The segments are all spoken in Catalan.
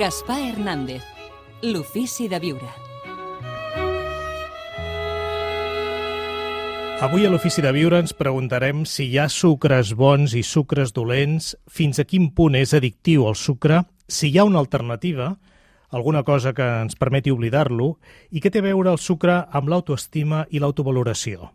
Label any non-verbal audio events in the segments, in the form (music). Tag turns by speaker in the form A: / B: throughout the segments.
A: Gaspar Hernández, l'ofici de viure.
B: Avui a l'Ofici de Viure ens preguntarem si hi ha sucres bons i sucres dolents, fins a quin punt és addictiu el sucre, si hi ha una alternativa, alguna cosa que ens permeti oblidar-lo, i què té a veure el sucre amb l'autoestima i l'autovaloració.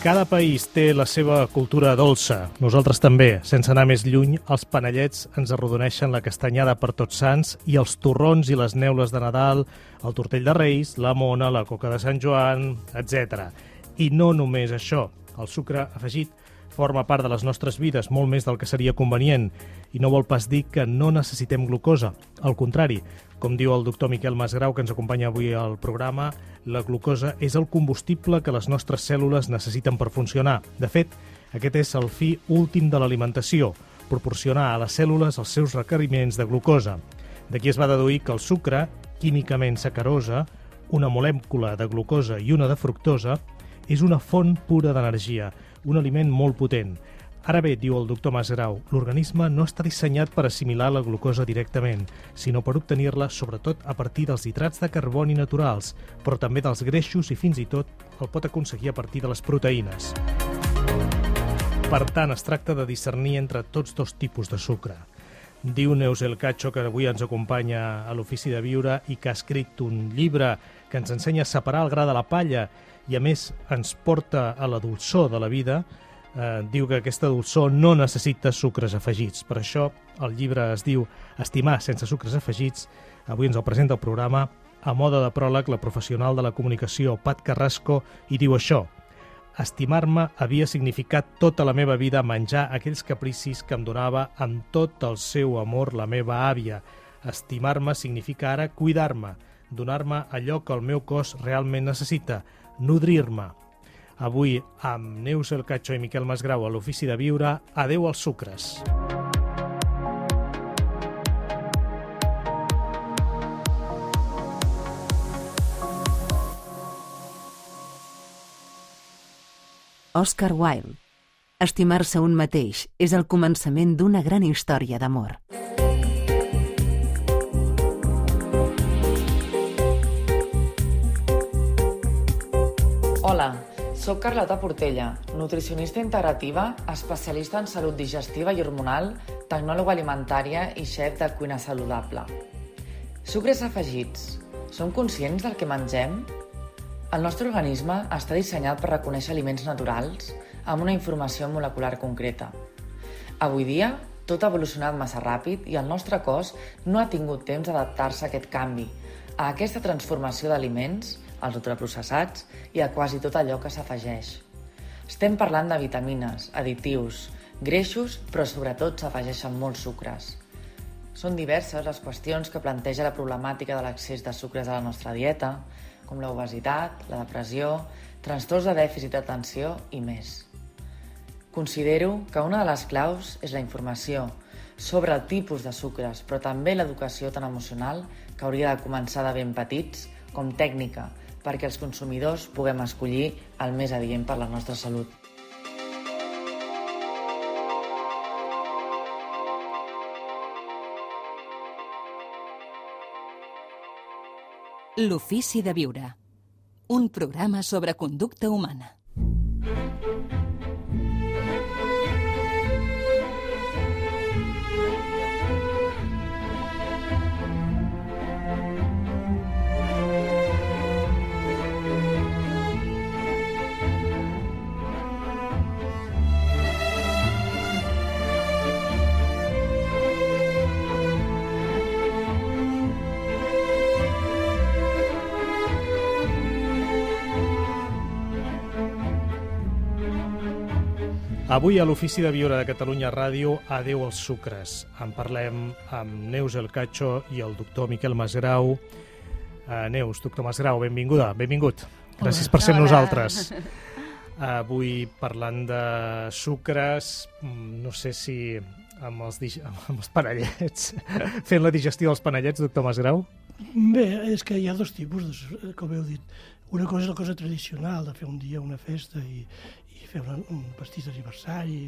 B: Cada país té la seva cultura dolça. Nosaltres també, sense anar més lluny, els panellets ens arrodoneixen la castanyada per tots sants i els torrons i les neules de Nadal, el tortell de Reis, la mona, la coca de Sant Joan, etc. I no només això. El sucre afegit forma part de les nostres vides, molt més del que seria convenient, i no vol pas dir que no necessitem glucosa. Al contrari, com diu el doctor Miquel Masgrau, que ens acompanya avui al programa, la glucosa és el combustible que les nostres cèl·lules necessiten per funcionar. De fet, aquest és el fi últim de l'alimentació, proporcionar a les cèl·lules els seus requeriments de glucosa. D'aquí es va deduir que el sucre, químicament sacarosa, una molècula de glucosa i una de fructosa, és una font pura d'energia, un aliment molt potent. Ara bé, diu el doctor Masgrau, l'organisme no està dissenyat per assimilar la glucosa directament, sinó per obtenir-la sobretot a partir dels hidrats de carboni naturals, però també dels greixos i fins i tot el pot aconseguir a partir de les proteïnes. Per tant, es tracta de discernir entre tots dos tipus de sucre. Diu Neus El Cacho, que avui ens acompanya a l'Ofici de Viure i que ha escrit un llibre que ens ensenya a separar el gra de la palla i, a més, ens porta a la dolçor de la vida, eh, diu que aquesta dolçor no necessita sucres afegits. Per això el llibre es diu Estimar sense sucres afegits. Avui ens el presenta el programa a moda de pròleg la professional de la comunicació Pat Carrasco i diu això Estimar-me havia significat tota la meva vida menjar aquells capricis que em donava amb tot el seu amor la meva àvia. Estimar-me significa ara cuidar-me, donar-me allò que el meu cos realment necessita, nodrir-me, Avui, amb Neus El Cacho i Miquel Masgrau a l'Ofici de Viure, adeu als sucres.
C: Oscar Wilde. Estimar-se un mateix és el començament d'una gran història d'amor.
D: Hola, soc Carlota Portella, nutricionista integrativa, especialista en salut digestiva i hormonal, tecnòloga alimentària i xef de cuina saludable. Sucres afegits. Som conscients del que mengem? El nostre organisme està dissenyat per reconèixer aliments naturals amb una informació molecular concreta. Avui dia, tot ha evolucionat massa ràpid i el nostre cos no ha tingut temps d'adaptar-se a aquest canvi, a aquesta transformació d'aliments als ultraprocessats i a quasi tot allò que s'afegeix. Estem parlant de vitamines, additius, greixos, però sobretot s'afegeixen molts sucres. Són diverses les qüestions que planteja la problemàtica de l'accés de sucres a la nostra dieta, com l'obesitat, la depressió, trastorns de dèficit d'atenció i més. Considero que una de les claus és la informació sobre el tipus de sucres, però també l'educació tan emocional que hauria de començar de ben petits com tècnica perquè els consumidors puguem escollir el més adient per la nostra salut.
A: L'ofici de viure. Un programa sobre conducta humana.
B: Avui a l'Ofici de Viure de Catalunya Ràdio, adeu als sucres. En parlem amb Neus El Cacho i el doctor Miquel Masgrau. Uh, Neus, doctor Masgrau, benvinguda, benvingut. Gràcies per ser amb nosaltres. (laughs) Avui parlant de sucres, mm, no sé si amb els, (laughs) amb els panellets, (laughs) fent la digestió dels panellets, doctor Masgrau?
E: Bé, és que hi ha dos tipus, de, com heu dit. Una cosa és la cosa tradicional, de fer un dia una festa i, i fer un, pastís d'aniversari,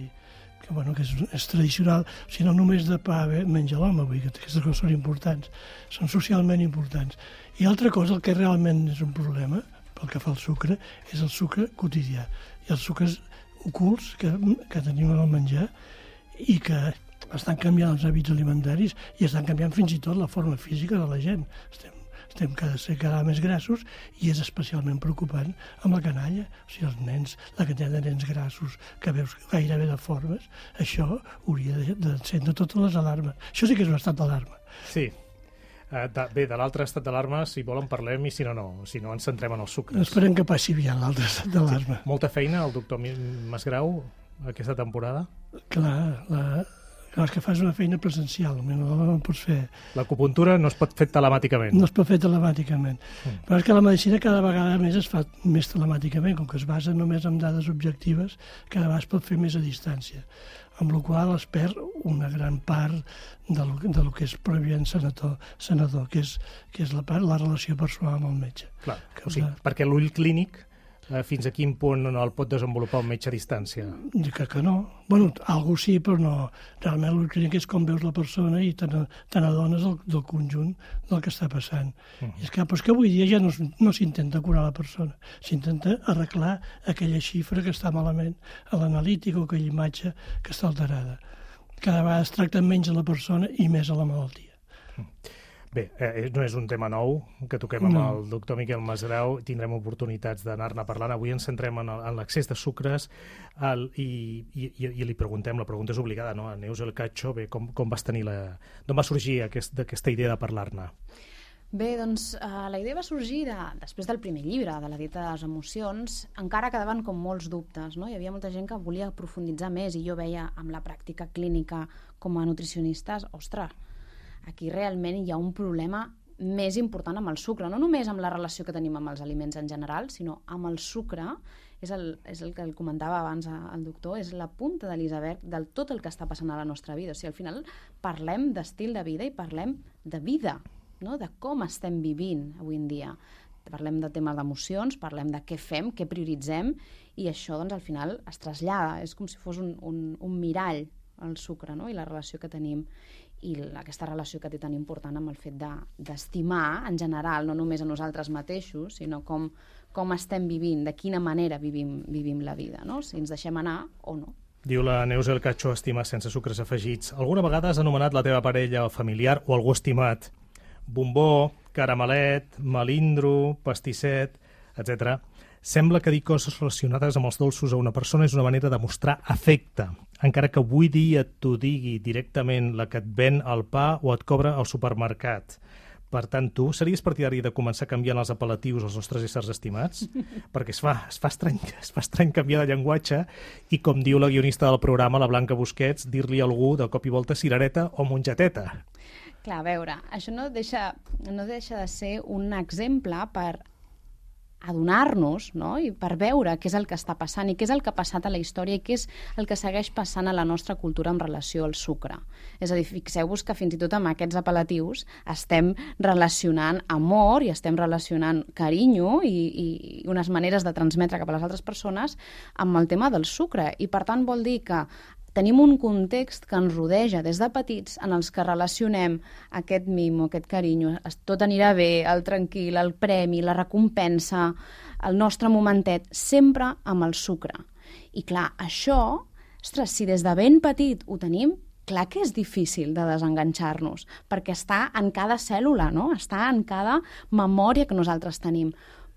E: que, bueno, que és, és tradicional, si no només de pa menja l'home, vull dir que aquestes coses són importants, són socialment importants. I altra cosa, el que realment és un problema, pel que fa al sucre, és el sucre quotidià. I els sucres ocults que, que tenim al menjar i que estan canviant els hàbits alimentaris i estan canviant fins i tot la forma física de la gent. Estem, estem cada, cada més grassos i és especialment preocupant amb la canalla. O sigui, els nens, la quantitat de nens grassos que veus gairebé de formes, això hauria d'encendre totes les alarmes. Això sí que és un estat d'alarma.
B: Sí, Uh, de, bé, de l'altre estat d'alarma, si volen parlem i si no, no. Si no, ens centrem en els sucres.
E: Esperem que passi aviat l'altre estat d'alarma.
B: Sí. Molta feina, el doctor Masgrau, aquesta temporada?
E: Clar, la, Clar, que fas una feina presencial, no la pots fer...
B: L'acupuntura no es pot fer telemàticament.
E: No es pot fer telemàticament. Mm. Però és que la medicina cada vegada més es fa més telemàticament, com que es basa només en dades objectives, cada vegada es pot fer més a distància, amb la qual es perd una gran part de lo, de lo que és prèviament senador, senador que, és, que és la part la relació personal amb el metge.
B: Clar, que, o sigui, perquè l'ull clínic fins a quin punt no el pot desenvolupar un metge a distància?
E: Jo crec que no. bueno, algú sí, però no. Realment el que és com veus la persona i te n'adones del, del conjunt del que està passant. Uh -huh. I és que, doncs que avui dia ja no, no s'intenta curar la persona, s'intenta arreglar aquella xifra que està malament a l'analítica o aquella imatge que està alterada. Cada vegada es tracta menys a la persona i més a la malaltia. Uh -huh.
B: Bé, eh, no és un tema nou que toquem amb no. el doctor Miquel Masgrau, tindrem oportunitats d'anar-ne parlant. Avui ens centrem en, l'accés de sucres el, i, i, i li preguntem, la pregunta és obligada, no? A Neus El Cacho, bé, com, com vas tenir la... d'on va sorgir aquest, aquesta idea de parlar-ne?
F: Bé, doncs uh, la idea va sorgir de, després del primer llibre, de la dieta de les emocions, encara quedaven com molts dubtes, no? Hi havia molta gent que volia profunditzar més i jo veia amb la pràctica clínica com a nutricionistes, ostres, aquí realment hi ha un problema més important amb el sucre, no només amb la relació que tenim amb els aliments en general, sinó amb el sucre, és el, és el que el comentava abans el doctor, és la punta de l'iceberg del tot el que està passant a la nostra vida. O sigui, al final parlem d'estil de vida i parlem de vida, no? de com estem vivint avui en dia. Parlem de temes d'emocions, parlem de què fem, què prioritzem, i això doncs, al final es trasllada, és com si fos un, un, un mirall el sucre no? i la relació que tenim i aquesta relació que té tan important amb el fet d'estimar de, en general, no només a nosaltres mateixos, sinó com, com estem vivint, de quina manera vivim, vivim la vida, no? si ens deixem anar o no.
B: Diu la Neus El Cacho, estimar sense sucres afegits. Alguna vegada has anomenat la teva parella o familiar o algú estimat bombó, caramelet, melindro, pastisset, etc. Sembla que dir coses relacionades amb els dolços a una persona és una manera de mostrar afecte, encara que avui dia t'ho digui directament la que et ven el pa o et cobra al supermercat. Per tant, tu series partidari de començar canviant els apel·latius als nostres éssers estimats? Perquè es fa, es, fa estrany, es fa estrany canviar de llenguatge i, com diu la guionista del programa, la Blanca Busquets, dir-li a algú de cop i volta cirereta o mongeteta.
F: Clar, a veure, això no deixa, no deixa de ser un exemple per adonar-nos no? i per veure què és el que està passant i què és el que ha passat a la història i què és el que segueix passant a la nostra cultura en relació al sucre. És a dir, fixeu-vos que fins i tot amb aquests apel·latius estem relacionant amor i estem relacionant carinyo i, i unes maneres de transmetre cap a les altres persones amb el tema del sucre. I per tant vol dir que tenim un context que ens rodeja des de petits en els que relacionem aquest mimo, aquest carinyo, tot anirà bé, el tranquil, el premi, la recompensa, el nostre momentet, sempre amb el sucre. I clar, això, ostres, si des de ben petit ho tenim, clar que és difícil de desenganxar-nos, perquè està en cada cèl·lula, no? està en cada memòria que nosaltres tenim.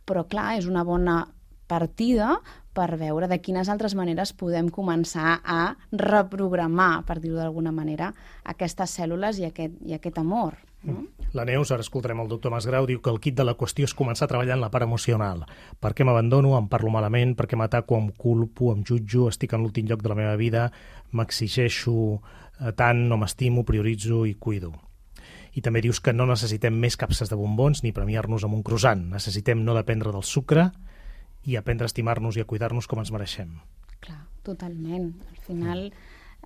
F: Però clar, és una bona partida per veure de quines altres maneres podem començar a reprogramar, per dir-ho d'alguna manera, aquestes cèl·lules i aquest, i aquest amor. No?
B: La Neus, ara escoltarem el doctor Masgrau, diu que el kit de la qüestió és començar a treballar en la part emocional. Per què m'abandono, em parlo malament, per què m'ataco, em culpo, em jutjo, estic en l'últim lloc de la meva vida, m'exigeixo eh, tant, no m'estimo, prioritzo i cuido. I també dius que no necessitem més capses de bombons ni premiar-nos amb un croissant. Necessitem no dependre del sucre i aprendre a estimar-nos i a cuidar-nos com ens mereixem.
F: Clar, totalment. Al final,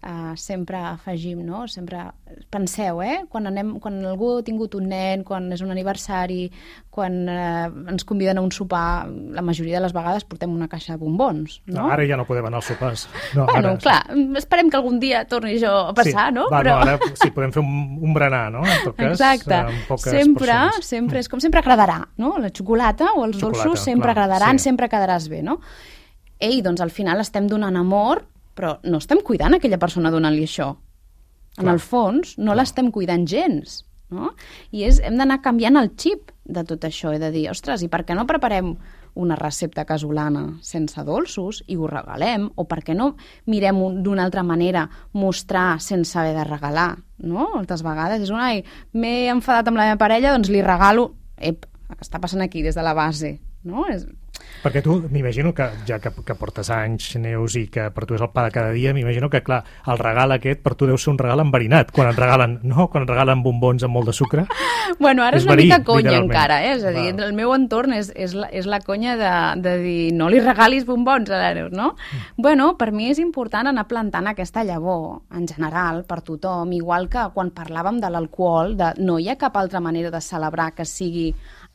F: uh, sempre afegim, no? Sempre penseu, eh? Quan, anem, quan algú ha tingut un nen, quan és un aniversari, quan uh, ens conviden a un sopar, la majoria de les vegades portem una caixa de bombons, no?
B: no ara ja no podem anar als sopars. No,
F: bueno,
B: ara...
F: clar, esperem que algun dia torni jo a passar,
B: sí,
F: no?
B: Va, Però... no, ara sí, podem fer un, un berenar, no? En tot cas,
F: Exacte.
B: Amb poques
F: sempre,
B: persones.
F: sempre, és com sempre agradarà, no? La xocolata o els
B: Xocolata,
F: dolços sempre
B: clar,
F: agradaran,
B: sí.
F: sempre quedaràs bé, no? Ei, doncs al final estem donant amor, però no estem cuidant aquella persona donant-li això. En
B: Clar.
F: el fons, no l'estem cuidant gens, no? I és, hem d'anar canviant el xip de tot això, he de dir, ostres, i per què no preparem una recepta casolana sense dolços i ho regalem? O per què no mirem un- d'una altra manera mostrar sense haver de regalar? No? Moltes vegades és un, ai, m'he enfadat amb la meva parella, doncs li regalo... Ep, què està passant aquí des de la base? No? És...
B: Perquè tu, m'imagino que, ja que, que portes anys, Neus, i que per tu és el pa de cada dia, m'imagino que, clar, el regal aquest per tu deu ser un regal enverinat, quan et regalen, no? Quan et regalen bombons amb molt de sucre.
F: Bueno, ara
B: És
F: és, una
B: verí,
F: mica conya encara, eh? És a dir, el meu entorn és, és, la, és la conya de, de dir no li regalis bombons a la Neus, no?
B: Mm.
F: Bueno, per mi és important anar plantant aquesta llavor, en general, per tothom, igual que quan parlàvem de l'alcohol, de no hi ha cap altra manera de celebrar que sigui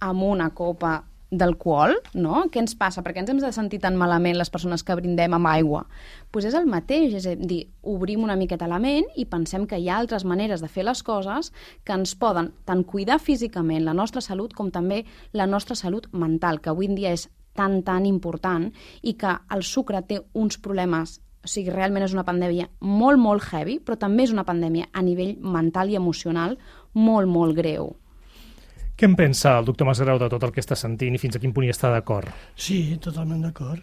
F: amb una copa d'alcohol, no? Què ens passa? Per què ens hem de sentir tan malament les persones que brindem amb aigua? Doncs pues és el mateix, és a dir, obrim una miqueta la ment i pensem que hi ha altres maneres de fer les coses que ens poden tant cuidar físicament la nostra salut com també la nostra salut mental, que avui en dia és tan, tan important i que el sucre té uns problemes o sigui, realment és una pandèmia molt, molt heavy, però també és una pandèmia a nivell mental i emocional molt, molt greu.
B: Què en pensa el doctor Masgrau de tot el que està sentint i fins a quin punt hi està d'acord?
E: Sí, totalment d'acord.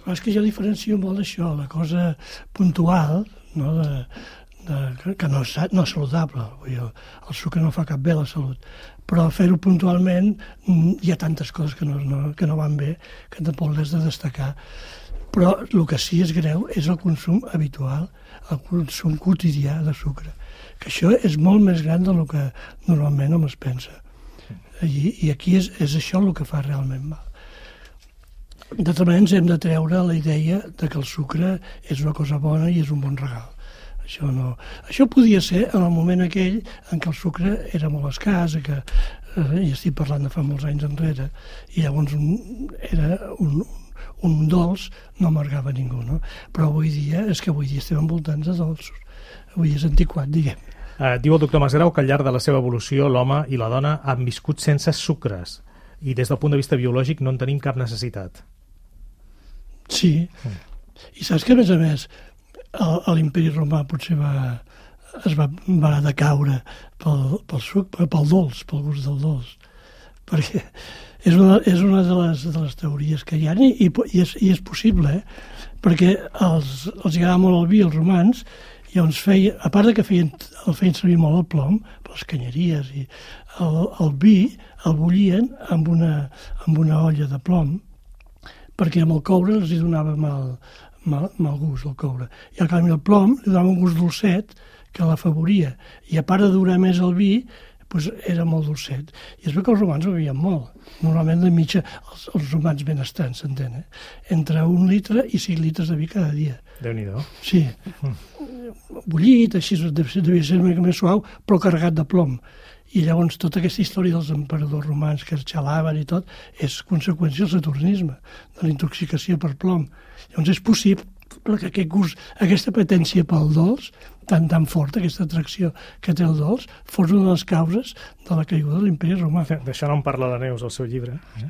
E: Però és que jo diferencio molt això, la cosa puntual, no, de, de, que- no és, no és saludable. Vull dir, el, el sucre no fa cap bé a la salut. Però fer-ho puntualment mm, hi ha tantes coses que no, no, que no van bé que tampoc l'has de destacar. Però el que sí és greu és el consum habitual, el consum quotidià de sucre. Que això és molt més gran del que normalment hom es pensa. I, i aquí és, és això el que fa realment mal. De tota manera, ens hem de treure la idea de que el sucre és una cosa bona i és un bon regal. Això, no... Això podia ser en el moment aquell en què el sucre era molt escàs, que, eh, i estic parlant de fa molts anys enrere, i llavors un, era un, un dolç no amargava ningú, no? Però avui dia, és que avui dia estem envoltats de dolços. Avui és antiquat, diguem.
B: Eh, diu el doctor Masgrau que al llarg de la seva evolució l'home i la dona han viscut sense sucres i des del punt de vista biològic no en tenim cap necessitat.
E: Sí. I saps que, a més a més, l'imperi romà potser va, es va, va decaure pel, pel suc, pel dolç, pel gust del dolç. Perquè és una, és una de, les, de les teories que hi ha i, i, és, i és possible, eh? perquè els, els agradava molt el vi, els romans, i llavors feia, a part de que feien, el feien servir molt el plom, les canyeries, i el, el vi el bullien amb una, amb una olla de plom, perquè amb el coure els hi donava mal, mal, mal gust, el coure. I al canvi el plom li donava un gust dolcet que l'afavoria. I a part de durar més el vi, doncs era molt dolcet. I es veu que els romans bevien molt. Normalment de mitja, els, els romans benestants, s'entén, eh? Entre un litre i cinc litres de vi cada dia.
B: Déu-n'hi-do.
E: Sí. Bullit, així devia devia ser una mica més suau, però carregat de plom. I llavors tota aquesta història dels emperadors romans que es xalaven i tot és conseqüència del saturnisme, de la intoxicació per plom. Llavors és possible que aquest gust, aquesta patència pel dolç, tan tan forta, aquesta atracció que té el dolç, fos una de les causes de la caiguda de l'imperi romà.
B: D'això no en parla la Neus al seu llibre. Eh?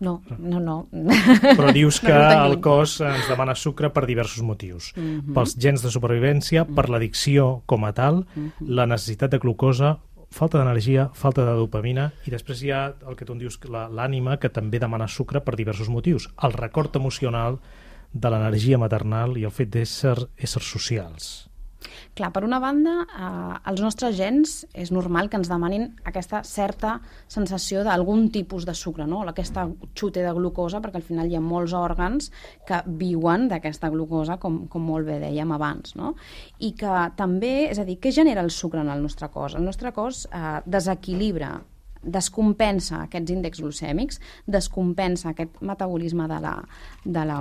F: No, no, no.
B: Però dius que
F: No
B: el cos ens demana sucre per diversos motius.
F: Mhm.
B: Pels gens de supervivència, per l'addicció com a tal,
F: Mhm.
B: la necessitat de glucosa, falta d'energia, falta de dopamina, i després hi ha el que tu en dius, la- l'ànima, que també demana sucre per diversos motius. El record emocional de l'energia maternal i el fet d'ésser éssers socials.
F: Clar, per una banda, eh, els nostres gens és normal que ens demanin aquesta certa sensació d'algun tipus de sucre, no? aquesta xute de glucosa, perquè al final hi ha molts òrgans que viuen d'aquesta glucosa, com, com molt bé dèiem abans. No? I que també, és a dir, què genera el sucre en el nostre cos? El nostre cos eh, desequilibra descompensa aquests índexs glucèmics, descompensa aquest metabolisme de la, de la,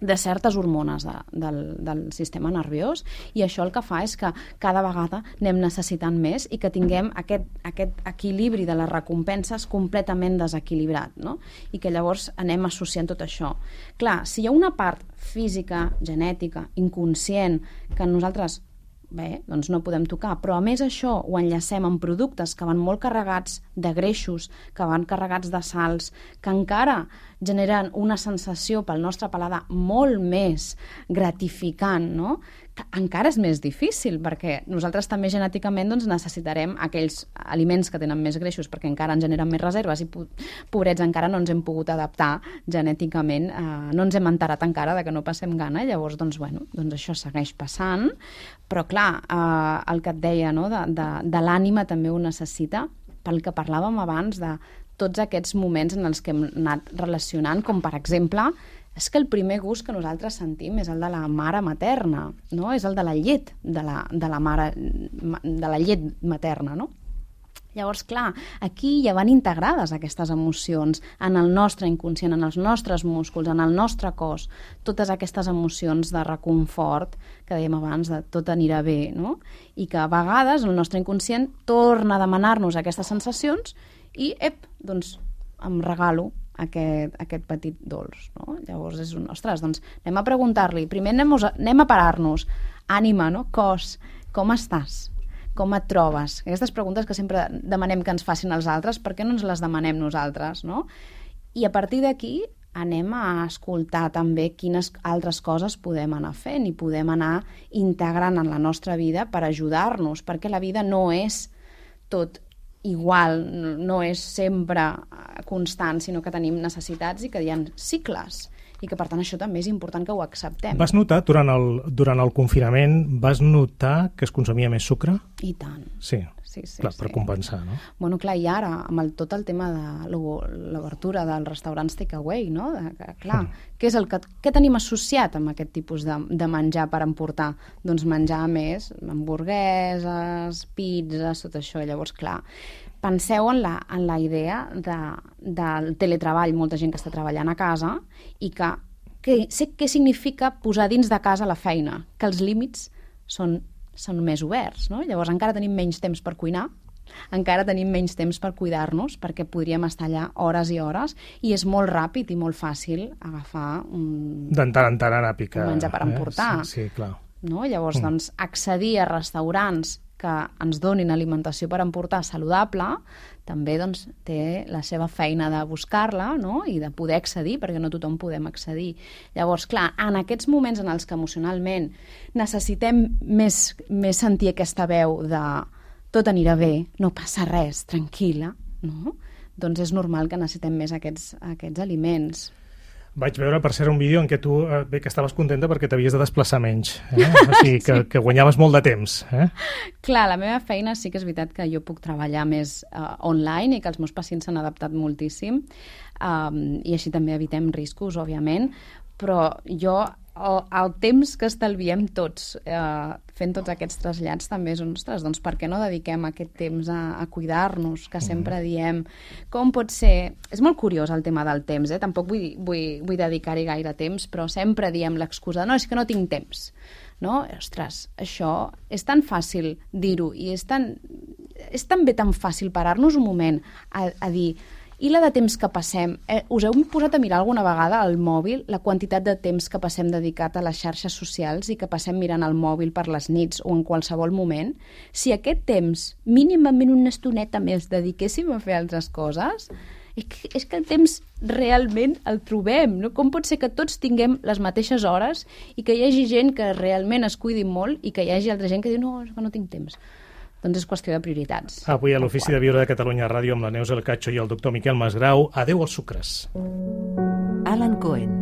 F: de certes hormones de, del, del sistema nerviós i això el que fa és que cada vegada anem necessitant més i que tinguem aquest, aquest equilibri de les recompenses completament desequilibrat no? i que llavors anem associant tot això. Clar, si hi ha una part física, genètica, inconscient, que nosaltres bé, doncs no podem tocar. Però a més això ho enllacem amb productes que van molt carregats de greixos, que van carregats de sals, que encara generen una sensació pel nostre paladar molt més gratificant, no? Encara és més difícil, perquè nosaltres també genèticament doncs, necessitarem aquells aliments que tenen més greixos perquè encara ens generen més reserves i pobrets encara no ens hem pogut adaptar genèticament, eh, no ens hem enterat encara de que no passem gana, llavors doncs, bueno, doncs això segueix passant, però clar, eh, el que et deia no? de, de, de l'ànima també ho necessita, pel que parlàvem abans de tots aquests moments en els que hem anat relacionant, com per exemple és que el primer gust que nosaltres sentim és el de la mare materna, no? és el de la llet de la, de la mare, de la llet materna, no? Llavors, clar, aquí ja van integrades aquestes emocions en el nostre inconscient, en els nostres músculs, en el nostre cos, totes aquestes emocions de reconfort que dèiem abans, de tot anirà bé, no? I que a vegades el nostre inconscient torna a demanar-nos aquestes sensacions i, ep, doncs em regalo aquest, aquest petit dolç. No? Llavors és un, ostres, doncs anem a preguntar-li, primer anem, a, anem a parar-nos, ànima, no? cos, com estàs? Com et trobes? Aquestes preguntes que sempre demanem que ens facin els altres, per què no ens les demanem nosaltres? No? I a partir d'aquí anem a escoltar també quines altres coses podem anar fent i podem anar integrant en la nostra vida per ajudar-nos, perquè la vida no és tot igual, no és sempre eh, constant, sinó que tenim necessitats i que hi ha cicles i que per tant això també és important que ho acceptem.
B: Vas notar durant el, durant el confinament, vas notar que es consumia més sucre?
F: I tant.
B: Sí,
F: sí, sí
B: clar,
F: sí.
B: per compensar, no?
F: Bueno, clar, i ara, amb el, tot el tema de l'obertura dels restaurants takeaway, no? De, que, clar, mm. què és el que, què tenim associat amb aquest tipus de, de menjar per emportar? Doncs menjar més hamburgueses, pizzas, tot això. Llavors, clar, penseu en la, en la idea de, del teletreball, molta gent que està treballant a casa i que, que sé què significa posar dins de casa la feina, que els límits són, són més oberts, no? Llavors encara tenim menys temps per cuinar, encara tenim menys temps per cuidar-nos perquè podríem estar allà hores i hores i és molt ràpid i molt fàcil agafar un...
B: De tant en tant anar a picar.
F: Un menjar per emportar.
B: Eh? Sí, sí, clar.
F: No? Llavors, mm. doncs, accedir a restaurants que ens donin alimentació per emportar saludable, també doncs, té la seva feina de buscar-la no? i de poder accedir, perquè no tothom podem accedir. Llavors, clar, en aquests moments en els que emocionalment necessitem més, més sentir aquesta veu de tot anirà bé, no passa res, tranquil·la, no? doncs és normal que necessitem més aquests, aquests aliments.
B: Vaig veure, per ser un vídeo en què tu eh, bé, que estaves contenta perquè t'havies de desplaçar menys. Eh? (laughs) O sigui, que, sí. que guanyaves molt de temps. Eh?
F: Clar, la meva feina sí que és veritat que jo puc treballar més uh, online i que els meus pacients s'han adaptat moltíssim um, i així també evitem riscos, òbviament, però jo el, el temps que estalviem tots eh, fent tots aquests trasllats també és, ostres, doncs per què no dediquem aquest temps a, a cuidar-nos, que sempre diem com pot ser... És molt curiós el tema del temps, eh? tampoc vull, vull, vull dedicar-hi gaire temps, però sempre diem l'excusa, no, és que no tinc temps. No? Ostres, això és tan fàcil dir-ho i és tan, és també tan fàcil parar-nos un moment a, a dir i la de temps que passem? Eh, us heu posat a mirar alguna vegada al mòbil la quantitat de temps que passem dedicat a les xarxes socials i que passem mirant el mòbil per les nits o en qualsevol moment? Si aquest temps, mínimament una estoneta més, dediquéssim a fer altres coses, és que, és que el temps realment el trobem. No? Com pot ser que tots tinguem les mateixes hores i que hi hagi gent que realment es cuidi molt i que hi hagi altra gent que diu no, és que no tinc temps doncs és qüestió de prioritats.
B: Avui a l'Ofici de Viure de Catalunya Ràdio amb la Neus El Cacho i el doctor Miquel Masgrau. Adeu als sucres.
C: Alan Cohen.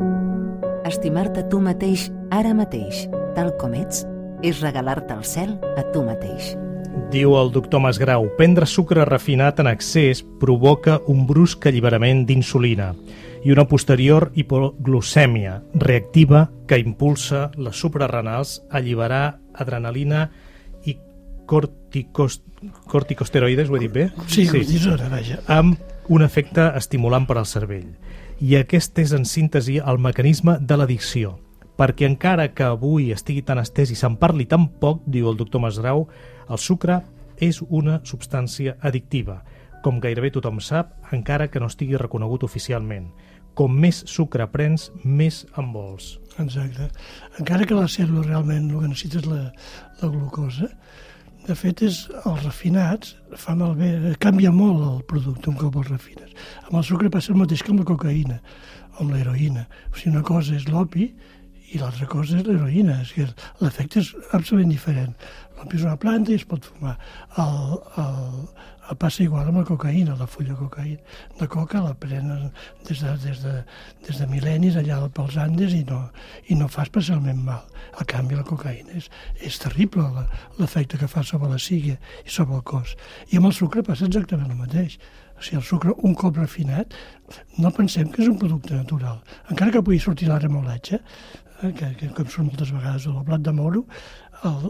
C: Estimar-te tu mateix ara mateix, tal com ets, és regalar-te el cel a tu mateix.
B: Diu el doctor Masgrau, prendre sucre refinat en excés provoca un brusc alliberament d'insulina i una posterior hipoglucèmia reactiva que impulsa les suprarrenals a alliberar adrenalina corticos, corticosteroides, ho he dit bé?
E: Sí, sí. cortisona, vaja.
B: Amb un efecte estimulant per al cervell. I aquest és, en síntesi, el mecanisme de l'addicció. perquè encara que avui estigui tan estès i se'n parli tan poc, diu el doctor Masgrau, el sucre és una substància addictiva, com gairebé tothom sap, encara que no estigui reconegut oficialment. Com més sucre prens, més en vols.
E: Exacte. Encara que la cèl·lula realment el que necessita és la, la glucosa, de fet, és els refinats fa malbé, canvia molt el producte un cop els refines. Amb el sucre passa el mateix que amb la cocaïna o amb l'heroïna. O sigui, una cosa és l'opi i l'altra cosa és l'heroïna. És que l'efecte és absolutament diferent. L'opi és una planta i es pot fumar. El, el passa igual amb la cocaïna, la fulla de cocaïna. De coca la prenen des de, des de, des de mil·lennis allà pels Andes i no, i no fa especialment mal. A canvi, la cocaïna és, és terrible l'efecte que fa sobre la sígue i sobre el cos. I amb el sucre passa exactament el mateix. O sigui, el sucre, un cop refinat, no pensem que és un producte natural. Encara que pugui sortir la remolatge, eh, que, que com surt moltes vegades, o el blat de moro, el,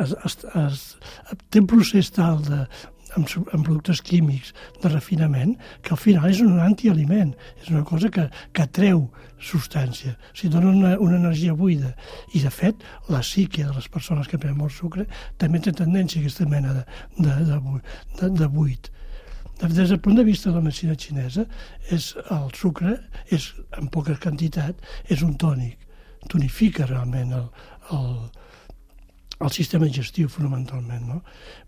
E: es, es, es, té un procés tal de, amb, amb productes químics de refinament, que al final és un antialiment, és una cosa que, que treu substància, o dona una, una energia buida. I, de fet, la psique de les persones que prenen molt sucre també té tendència a aquesta mena de, de, de, de, de buit. Des del punt de vista de la medicina xinesa, és, el sucre, és, en poca quantitat, és un tònic, tonifica realment el, el, el sistema digestiu fonamentalment. No?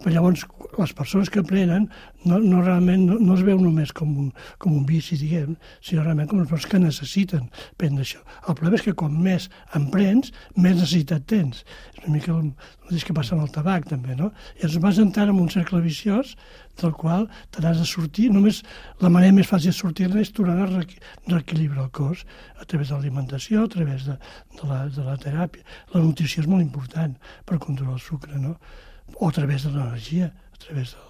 E: Però llavors les persones que prenen no, no realment no, no es veu només com un, com un vici, diguem, sinó realment com les persones que necessiten prendre això. El problema és que com més en prens, més necessitat tens. És una mica el, el que passa amb el tabac també, no? I es vas entrant en un cercle viciós del qual te n'has de sortir. Només la manera més fàcil de sortir-ne és tornar a reequilibrar el cos a través de l'alimentació, a través de, de, la, de la teràpia. La nutrició és molt important per controlar el sucre, no? O a través de l'energia, a través del...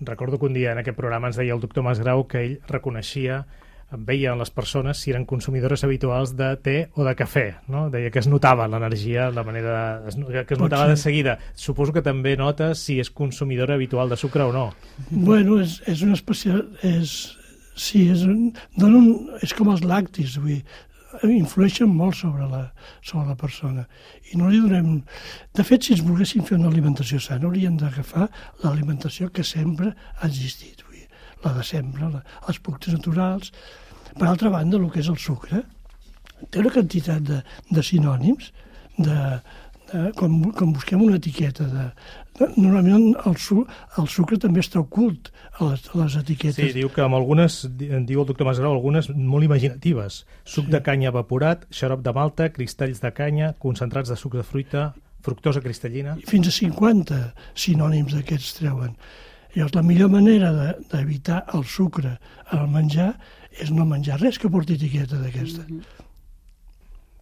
B: Recordo que un dia en aquest programa ens deia el doctor Masgrau que ell reconeixia veien les persones si eren consumidores habituals de té o de cafè, no? Deia que es notava l'energia, la manera de, que es notava de seguida. Suposo que també nota si és consumidora habitual de sucre o no.
E: Bueno, és, és una especial... És, sí, és, un, un, és com els lactis, vull dir, influeixen molt sobre la, sobre la persona. I no li donem... De fet, si ens volguéssim fer una alimentació sana, hauríem d'agafar l'alimentació que sempre ha existit la de sempre, la, els productes naturals. Per altra banda, el que és el sucre, té una quantitat de, de sinònims, de, de, com, com busquem una etiqueta de, de normalment el, su, el sucre també està ocult a les, a les etiquetes.
B: Sí, diu que amb algunes, diu el doctor Masgrau, algunes molt imaginatives. Suc sí. de canya evaporat, xarop de malta, cristalls de canya, concentrats de suc de fruita, fructosa cristal·lina...
E: Fins a 50 sinònims d'aquests treuen. Llavors, la millor manera d'evitar de, el sucre al menjar és no menjar res que porti etiqueta d'aquesta. Mm -hmm.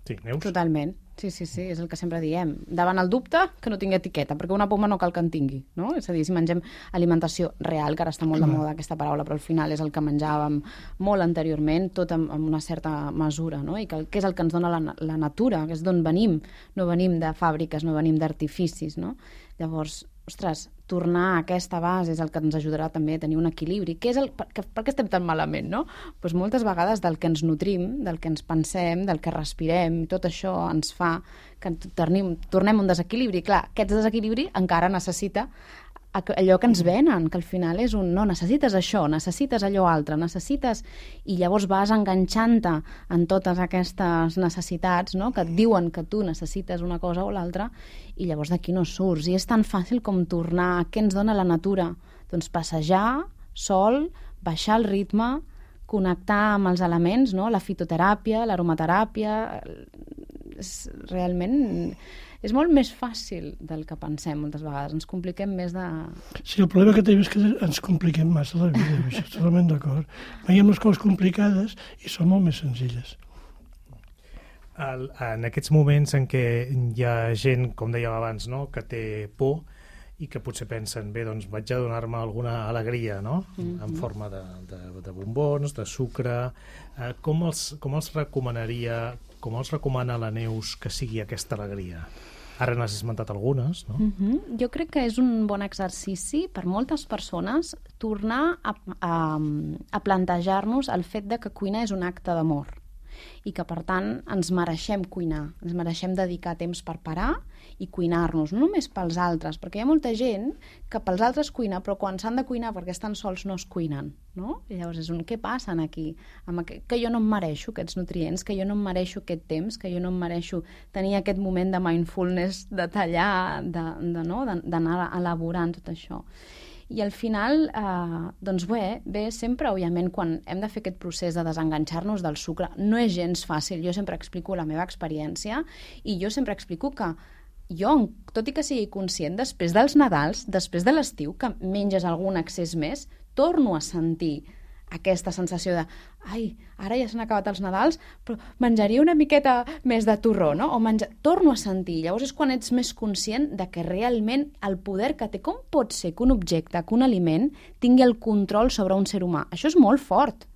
B: Sí, Neus?
F: Totalment. Sí, sí, sí, és el que sempre diem. Davant el dubte, que no tingui etiqueta, perquè una poma no cal que en tingui, no? És a dir, si mengem alimentació real, que ara està molt de moda aquesta paraula, però al final és el que menjàvem molt anteriorment, tot amb, amb una certa mesura, no? I que, que és el que ens dona la, la natura, que és d'on venim. No venim de fàbriques, no venim d'artificis, no? Llavors, ostres, tornar a aquesta base és el que ens ajudarà també a tenir un equilibri. Què és el, per, per què estem tan malament, no? Pues moltes vegades del que ens nutrim, del que ens pensem, del que respirem, tot això ens fa que tornem, tornem un desequilibri. Clar, aquest desequilibri encara necessita allò que ens venen, que al final és un no, necessites això, necessites allò altre, necessites... I llavors vas enganxant-te en totes aquestes necessitats, no?, que et diuen que tu necessites una cosa o l'altra, i llavors d'aquí no surts. I és tan fàcil com tornar a què ens dona la natura. Doncs passejar, sol, baixar el ritme, connectar amb els elements, no?, la fitoteràpia, l'aromateràpia... És realment és molt més fàcil del que pensem moltes vegades. Ens compliquem més de...
E: Sí, el problema que tenim és que ens compliquem massa la vida, això estic totalment d'acord. Veiem les coses complicades i són molt més senzilles.
B: El, en aquests moments en què hi ha gent, com dèiem abans, no? que té por i que potser pensen, bé, doncs vaig a donar-me alguna alegria, no? Mm -hmm. En forma de, de, de bombons, de sucre... Eh, com, els, com els recomanaria, com els recomana la Neus que sigui aquesta alegria? Ara n'has esmentat algunes, no?
F: Uh -huh. Jo crec que és un bon exercici per moltes persones tornar a, a, a plantejar-nos el fet de que cuinar és un acte d'amor i que, per tant, ens mereixem cuinar, ens mereixem dedicar temps per parar i cuinar-nos, no només pels altres, perquè hi ha molta gent que pels altres cuina, però quan s'han de cuinar perquè estan sols no es cuinen, no? I llavors és un què passa aquí? Amb aquest, que jo no em mereixo aquests nutrients, que jo no em mereixo aquest temps, que jo no em mereixo tenir aquest moment de mindfulness, de tallar, d'anar de, de, no? elaborant tot això. I al final, eh, doncs bé, bé, sempre, òbviament, quan hem de fer aquest procés de desenganxar-nos del sucre, no és gens fàcil. Jo sempre explico la meva experiència i jo sempre explico que jo, tot i que sigui conscient, després dels Nadals, després de l'estiu, que menges algun excés més, torno a sentir aquesta sensació de ai, ara ja s'han acabat els Nadals, però menjaria una miqueta més de torró, no? O menja... Torno a sentir. Llavors és quan ets més conscient de que realment el poder que té, com pot ser que un objecte, que un aliment, tingui el control sobre un ser humà? Això és molt fort.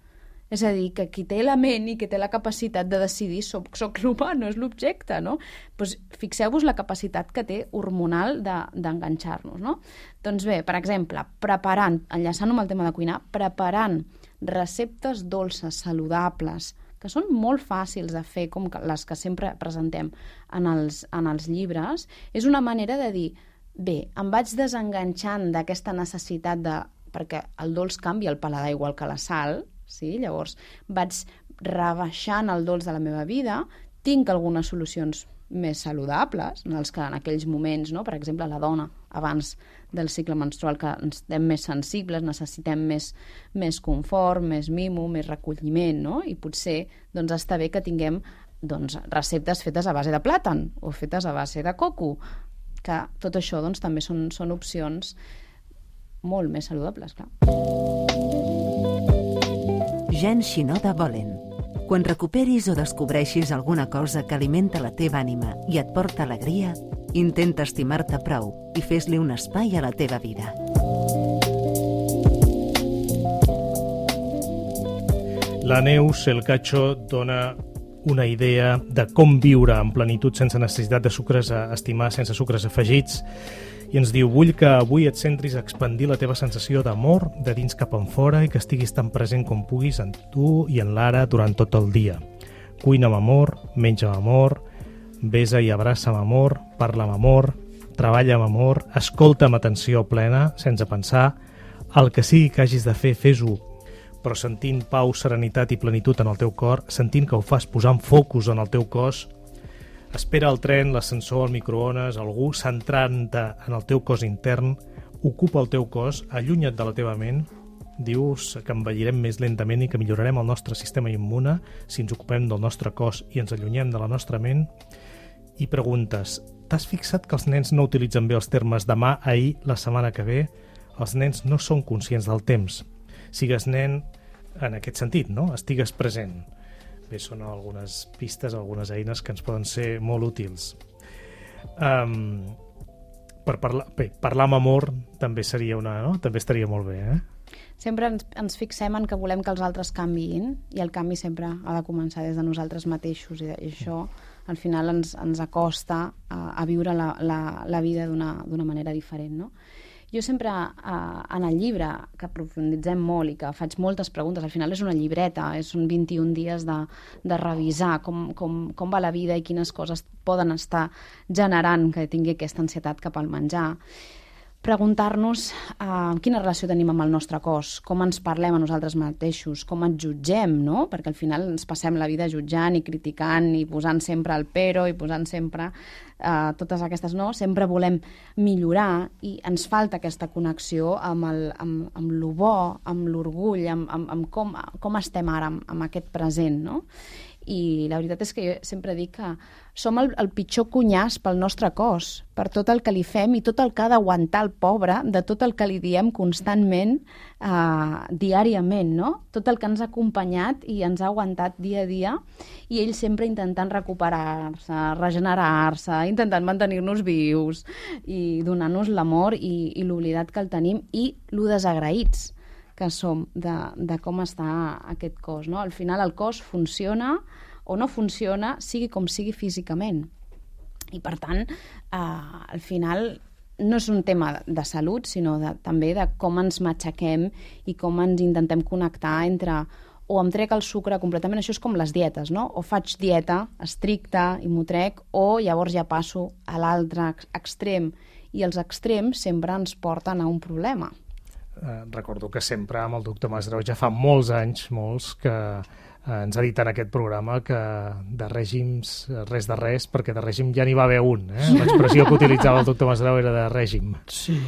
F: És a dir, que qui té la ment i que té la capacitat de decidir soc, soc l'humà, no és l'objecte, no? Pues Fixeu-vos la capacitat que té hormonal d'enganxar-nos, de, no? Doncs bé, per exemple, preparant, enllaçant amb el tema de cuinar, preparant receptes dolces, saludables, que són molt fàcils de fer, com les que sempre presentem en els, en els llibres, és una manera de dir, bé, em vaig desenganxant d'aquesta necessitat de... perquè el dolç canvia el paladar igual que la sal, sí? llavors vaig rebaixant el dolç de la meva vida, tinc algunes solucions més saludables, en els que en aquells moments, no? per exemple, la dona, abans del cicle menstrual, que ens estem més sensibles, necessitem més, més confort, més mimo, més recolliment, no? i potser doncs, està bé que tinguem doncs, receptes fetes a base de plàtan o fetes a base de coco, que tot això doncs, també són, són opcions molt més saludables, clar.
C: Gens Xinoda Volen quan recuperis o descobreixis alguna cosa que alimenta la teva ànima i et porta alegria, intenta estimar-te prou i fes-li un espai a la teva vida.
B: La Neus El Cacho dona una idea de com viure en plenitud sense necessitat de sucres a estimar, sense sucres afegits i ens diu vull que avui et centris a expandir la teva sensació d'amor de dins cap en fora i que estiguis tan present com puguis en tu i en l'ara durant tot el dia. Cuina amb amor, menja amb amor, besa i abraça amb amor, parla amb amor, treballa amb amor, escolta amb atenció plena, sense pensar, el que sigui que hagis de fer, fes-ho, però sentint pau, serenitat i plenitud en el teu cor, sentint que ho fas posant focus en el teu cos, Espera el tren, l'ascensor, el microones, algú centrant-te en el teu cos intern, ocupa el teu cos, allunya't de la teva ment, dius que envellirem més lentament i que millorarem el nostre sistema immune si ens ocupem del nostre cos i ens allunyem de la nostra ment, i preguntes, t'has fixat que els nens no utilitzen bé els termes demà, ahir, la setmana que ve? Els nens no són conscients del temps. Sigues nen en aquest sentit, no? Estigues present bé, són algunes pistes, algunes eines que ens poden ser molt útils. Um, per parlar, bé, parlar amb amor també seria una, no? també estaria molt bé, eh?
F: Sempre ens, ens fixem en que volem que els altres canviïn i el canvi sempre ha de començar des de nosaltres mateixos i, i això al final ens, ens acosta a, a viure la, la, la vida d'una manera diferent, no? Jo sempre, eh, en el llibre, que profunditzem molt i que faig moltes preguntes, al final és una llibreta, són 21 dies de, de revisar com, com, com va la vida i quines coses poden estar generant que tingui aquesta ansietat cap al menjar preguntar-nos uh, quina relació tenim amb el nostre cos, com ens parlem a nosaltres mateixos, com ens jutgem, no? Perquè al final ens passem la vida jutjant i criticant i posant sempre el pero i posant sempre uh, totes aquestes no, sempre volem millorar i ens falta aquesta connexió amb, el, amb, amb lo bo, amb l'orgull, amb, amb, amb com, com estem ara amb, amb aquest present, no? I la veritat és que jo sempre dic que som el, el pitjor cunyàs pel nostre cos, per tot el que li fem i tot el que ha d'aguantar el pobre de tot el que li diem constantment, eh, diàriament, no? Tot el que ens ha acompanyat i ens ha aguantat dia a dia i ell sempre intentant recuperar-se, regenerar-se, intentant mantenir-nos vius i donar-nos l'amor i, i l'oblidat que el tenim i lo desagraïts que som de, de com està aquest cos. No? Al final el cos funciona o no funciona, sigui com sigui físicament. I per tant, eh, al final no és un tema de salut, sinó de, també de com ens matxaquem i com ens intentem connectar entre o em trec el sucre completament, això és com les dietes, no? O faig dieta estricta i m'ho trec, o llavors ja passo a l'altre extrem. I els extrems sempre ens porten a un problema.
B: Eh, recordo que sempre amb el doctor Masgrau ja fa molts anys, molts, que eh, ens ha dit en aquest programa que de règims res de res, perquè de règim ja n'hi va haver un. Eh? L'expressió que utilitzava el doctor Masgrau era de règim.
E: Sí,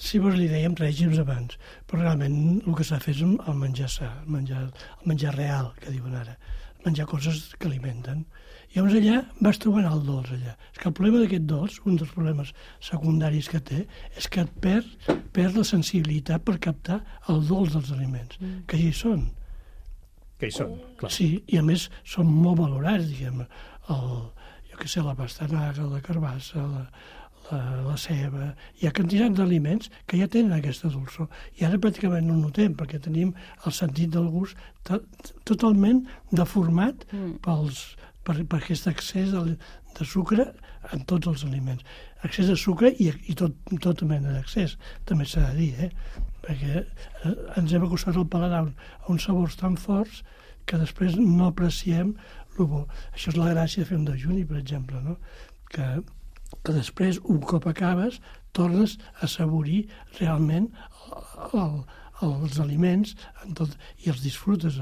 E: Sí, vos li dèiem règims abans, però realment el que s'ha fer és el menjar sa, el menjar, el menjar real, que diuen ara, menjar coses que alimenten. I llavors allà vas trobant el dolç allà. És que el problema d'aquest dolç, un dels problemes secundaris que té, és que et perd, perd la sensibilitat per captar el dolç dels aliments, mm. que hi són.
B: Que hi són, clar.
E: Sí, i a més són molt valorats, diguem, el, jo què sé, la pastanaga, la carbassa, la, la, la ceba, hi ha quantitat d'aliments que ja tenen aquesta dolçor. I ara pràcticament no notem, perquè tenim el sentit del gust to totalment deformat mm. pels, per, per aquest excés de, de sucre en tots els aliments. Excés de sucre i, i tot, tota mena d'accés, també s'ha de dir, eh? perquè eh, ens hem acostat al paladar a uns sabors tan forts que després no apreciem el bo. Això és la gràcia de fer un dejuni, per exemple, no? que que després, un cop acabes, tornes a saborir realment el, el, els aliments en tot, i els disfrutes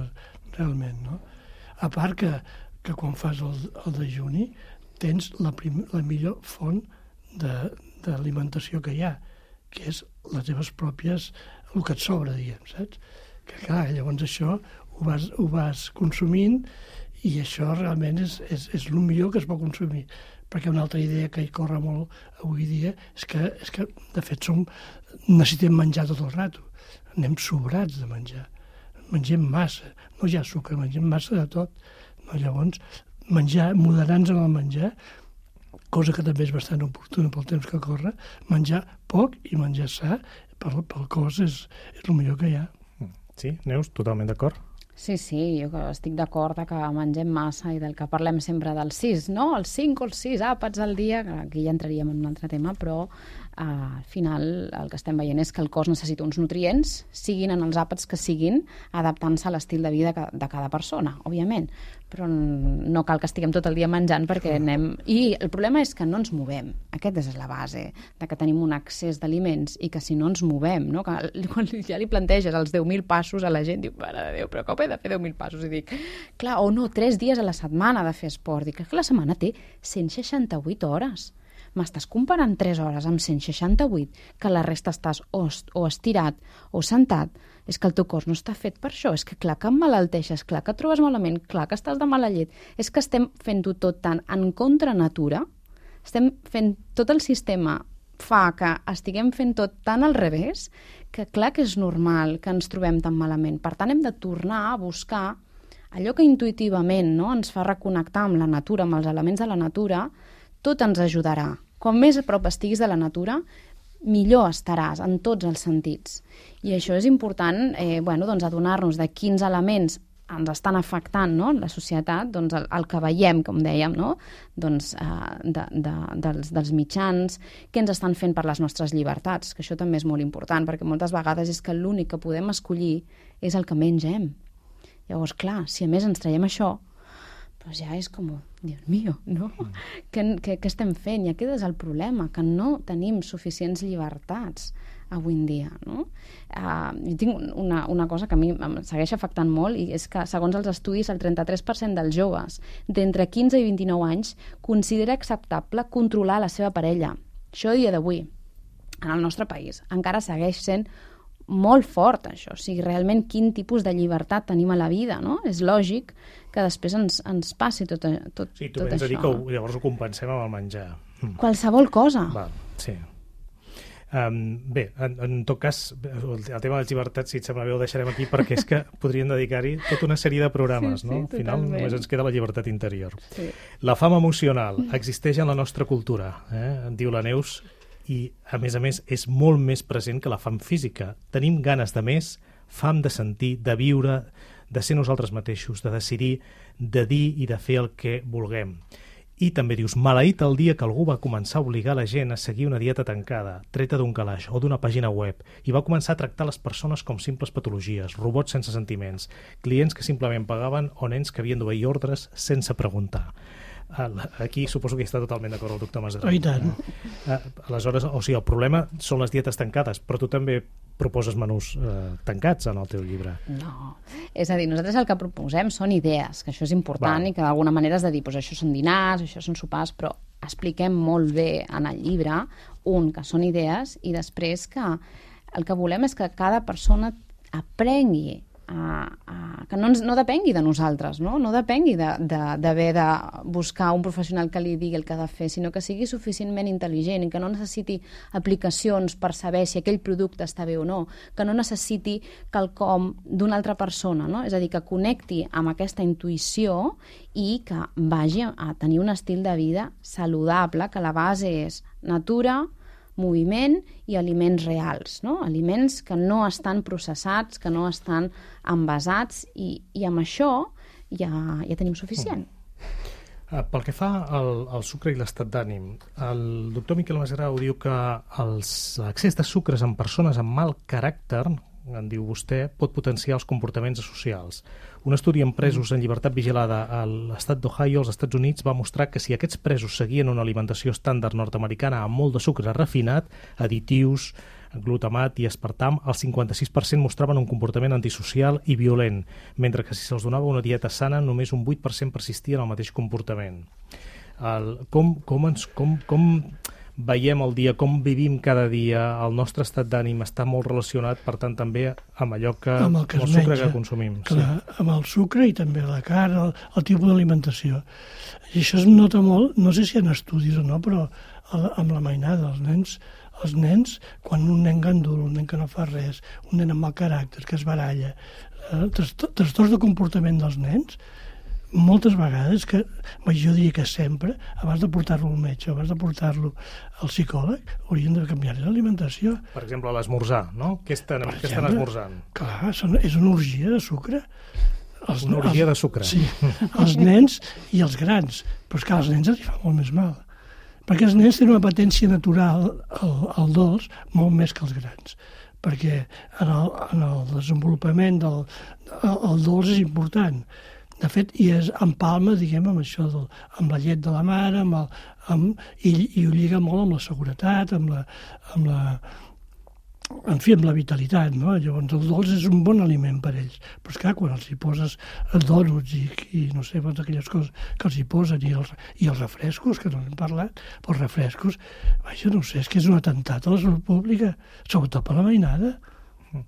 E: realment. No? A part que, que quan fas el, el dejuni tens la, prim, la millor font d'alimentació que hi ha, que és les teves pròpies, el que et sobra, diguem, saps? Que clar, llavors això ho vas, ho vas consumint i això realment és, és, és el millor que es pot consumir perquè una altra idea que hi corre molt avui dia és que, és que de fet, som, necessitem menjar tot el rato. Anem sobrats de menjar. Mengem massa. No ha sucre, mengem massa de tot. Llavors, menjar, moderar-nos en el menjar, cosa que també és bastant oportuna pel temps que corre, menjar poc i menjar sa pel, pel cos és, és el millor que hi ha.
B: Sí, Neus, totalment d'acord.
F: Sí, sí, jo estic d'acord que mengem massa i del que parlem sempre del 6, no? Els 5 o els 6 àpats al dia, que aquí ja entraríem en un altre tema, però al final el que estem veient és que el cos necessita uns nutrients, siguin en els àpats que siguin, adaptant-se a l'estil de vida de cada persona, òbviament. Però no cal que estiguem tot el dia menjant perquè anem... I el problema és que no ens movem. Aquesta és la base, de que tenim un accés d'aliments i que si no ens movem, no? que quan ja li planteges els 10.000 passos a la gent, diu, mare de Déu, però com he de fer 10.000 passos? I dic, clar, o no, 3 dies a la setmana de fer esport. Dic, que la setmana té 168 hores m'estàs comparant 3 hores amb 168, que la resta estàs o, o estirat o sentat, és que el teu cos no està fet per això, és que clar que emmalalteixes, clar que et trobes malament, clar que estàs de mala llet, és que estem fent-ho tot tan en contra natura, estem fent tot el sistema fa que estiguem fent tot tan al revés que clar que és normal que ens trobem tan malament. Per tant, hem de tornar a buscar allò que intuïtivament no, ens fa reconnectar amb la natura, amb els elements de la natura, tot ens ajudarà. Com més a prop estiguis de la natura, millor estaràs en tots els sentits. I això és important eh, bueno, doncs, adonar-nos de quins elements ens estan afectant no? la societat, doncs el, el que veiem, com dèiem, no? doncs, eh, de, de, dels, dels mitjans, què ens estan fent per les nostres llibertats, que això també és molt important, perquè moltes vegades és que l'únic que podem escollir és el que mengem. Llavors, clar, si a més ens traiem això, pues ja és com, Dios mío, no? Mm. Què, què, què estem fent? I aquest és el problema, que no tenim suficients llibertats avui en dia. No? Uh, jo tinc una, una cosa que a mi em segueix afectant molt i és que, segons els estudis, el 33% dels joves d'entre 15 i 29 anys considera acceptable controlar la seva parella. Això dia d'avui, en el nostre país, encara segueix sent molt fort, això. O sigui, realment quin tipus de llibertat tenim a la vida, no? És lògic que després ens, ens passi tot, tot,
B: sí, tu
F: tot això.
B: a dir que ho, llavors ho compensem amb el menjar.
F: Mm. Qualsevol cosa.
B: Va, sí. Um, bé, en, en tot cas, el, el tema de les llibertats, si et sembla bé, el deixarem aquí perquè és que (laughs) podríem dedicar-hi tota una sèrie de programes,
F: sí, sí,
B: no? Al final
F: totalment.
B: només ens queda la llibertat interior.
F: Sí.
B: La fam emocional existeix en la nostra cultura, eh? diu la Neus, i, a més a més, és molt més present que la fam física. Tenim ganes de més, fam de sentir, de viure, de ser nosaltres mateixos, de decidir, de dir i de fer el que vulguem. I també dius, maleït el dia que algú va començar a obligar la gent a seguir una dieta tancada, treta d'un calaix o d'una pàgina web, i va començar a tractar les persones com simples patologies, robots sense sentiments, clients que simplement pagaven o nens que havien d'obeir ordres sense preguntar. Aquí suposo que està totalment d'acord el doctor Masaró.
E: Oh, I tant.
B: Aleshores, o sigui, el problema són les dietes tancades, però tu també proposes menús eh, tancats en el teu llibre.
F: No. És a dir, nosaltres el que proposem són idees, que això és important Va. i que d'alguna manera has de dir, pues això són dinars, això són sopars, però expliquem molt bé en el llibre, un, que són idees, i després que el que volem és que cada persona aprengui a, a, que no, ens, no depengui de nosaltres, no, no depengui d'haver de, de, de buscar un professional que li digui el que ha de fer, sinó que sigui suficientment intel·ligent i que no necessiti aplicacions per saber si aquell producte està bé o no, que no necessiti quelcom d'una altra persona, no? és a dir, que connecti amb aquesta intuïció i que vagi a tenir un estil de vida saludable, que la base és natura, moviment i aliments reals, no? aliments que no estan processats, que no estan envasats i, i amb això ja, ja tenim suficient. Mm.
B: Pel que fa al, al sucre i l'estat d'ànim, el doctor Miquel Masgrau diu que l'accés de sucres en persones amb mal caràcter, en diu vostè, pot potenciar els comportaments socials. Un estudi amb presos en llibertat vigilada a l'estat d'Ohio, als Estats Units, va mostrar que si aquests presos seguien una alimentació estàndard nord-americana amb molt de sucre refinat, additius, glutamat i aspartam, el 56% mostraven un comportament antisocial i violent, mentre que si se'ls donava una dieta sana, només un 8% persistia en el mateix comportament. El, com, com, ens, com, com veiem el dia, com vivim cada dia, el nostre estat d'ànim està molt relacionat, per tant, també amb allò que,
E: amb el, que
B: amb el sucre menja, que consumim.
E: Clar, sí. amb el sucre i també la carn, el, el tipus d'alimentació. I això es nota molt, no sé si ha estudis o no, però el, amb la mainada, els nens, els nens, quan un nen gandul, un nen que no fa res, un nen amb mal caràcter, que es baralla, eh, trastorns de comportament dels nens, moltes vegades, que jo diria que sempre, abans de portar-lo al metge, abans de portar-lo al psicòleg, haurien de canviar l'alimentació.
B: Per exemple, l'esmorzar, no? Què estan, per què estan esmorzant?
E: Clar, són, és una orgia de sucre.
B: Els, una orgia els, de sucre.
E: Sí, els nens i els grans. Però és que als nens els fa molt més mal. Perquè els nens tenen una patència natural al, al dolç molt més que els grans perquè en el, en el desenvolupament del el, el dolç és important de fet, i és empalma, diguem, amb això, del, amb la llet de la mare, amb el, amb, i, i ho lliga molt amb la seguretat, amb la, amb la, en fi, amb la vitalitat, no? Llavors el dolç és un bon aliment per ells. Però esclar, quan els hi poses dònuts i, i no sé, totes aquelles coses que els hi posen i els, i els refrescos, que no hem parlat, els refrescos, vaja, no sé, és que és un atemptat a la salut pública, sobretot per la mainada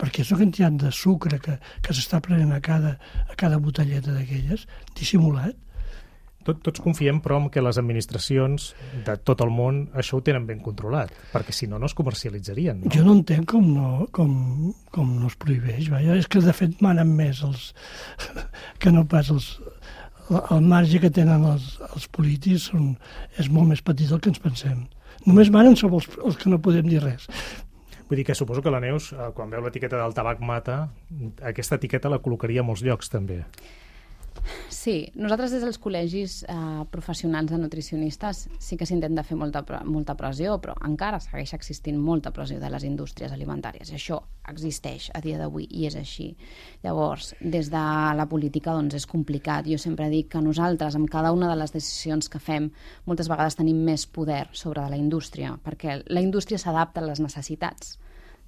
E: perquè és una quantitat de sucre que, que s'està prenent a cada, a cada botelleta d'aquelles, dissimulat.
B: Tot, tots confiem, però, en que les administracions de tot el món això ho tenen ben controlat, perquè si no, no es comercialitzarien. No?
E: Jo no entenc com no, com, com no es prohibeix. Vaja. És que, de fet, manen més els, (laughs) que no pas els, el marge que tenen els, els polítics són, és molt més petit del que ens pensem. Només manen sobre els, els que no podem dir res.
B: Vull dir que suposo que la Neus, eh, quan veu l'etiqueta del tabac mata, aquesta etiqueta la col·locaria a molts llocs, també.
F: Sí, nosaltres des dels col·legis eh, professionals de nutricionistes sí que s'intenta fer molta, molta pressió, però encara segueix existint molta pressió de les indústries alimentàries. I això existeix a dia d'avui i és així. Llavors, des de la política doncs, és complicat. Jo sempre dic que nosaltres, amb cada una de les decisions que fem, moltes vegades tenim més poder sobre la indústria, perquè la indústria s'adapta a les necessitats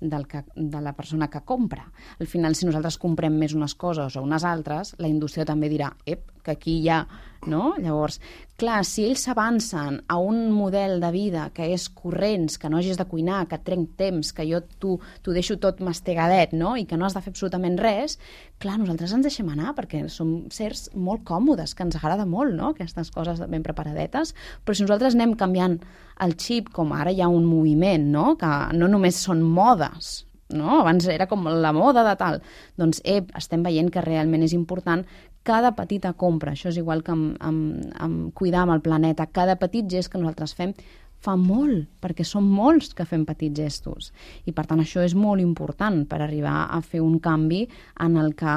F: del que, de la persona que compra. Al final, si nosaltres comprem més unes coses o unes altres, la indústria també dirà, ep, que aquí hi ha no? Llavors, clar, si ells s'avancen a un model de vida que és corrents, que no hagis de cuinar, que et trenc temps, que jo t'ho deixo tot mastegadet, no? I que no has de fer absolutament res, clar, nosaltres ens deixem anar perquè som sers molt còmodes, que ens agrada molt, no?, aquestes coses ben preparadetes, però si nosaltres anem canviant el xip, com ara hi ha un moviment, no?, que no només són modes, no? Abans era com la moda de tal. Doncs, ep, estem veient que realment és important cada petita compra, això és igual que amb, amb, amb cuidar amb el planeta, cada petit gest que nosaltres fem fa molt, perquè som molts que fem petits gestos. I per tant això és molt important per arribar a fer un canvi en el que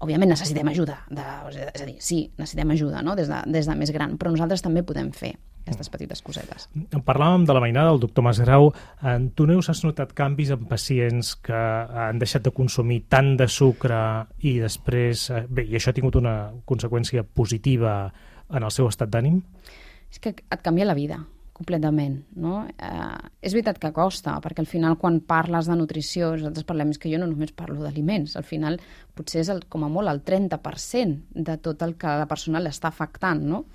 F: òbviament necessitem ajuda, de, és a dir, sí, necessitem ajuda no? des, de, des de més gran, però nosaltres també podem fer aquestes petites cosetes.
B: Parlàvem de la mainada del doctor Masgrau. En tu, Neus, has notat canvis en pacients que han deixat de consumir tant de sucre i després... eh, Bé, i això ha tingut una conseqüència positiva en el seu estat d'ànim?
F: És que et canvia la vida completament, no? Eh, és veritat que costa, perquè al final quan parles de nutrició, nosaltres parlem, és que jo no només parlo d'aliments, al final potser és el, com a molt el 30% de tot el que la persona l'està afectant, no?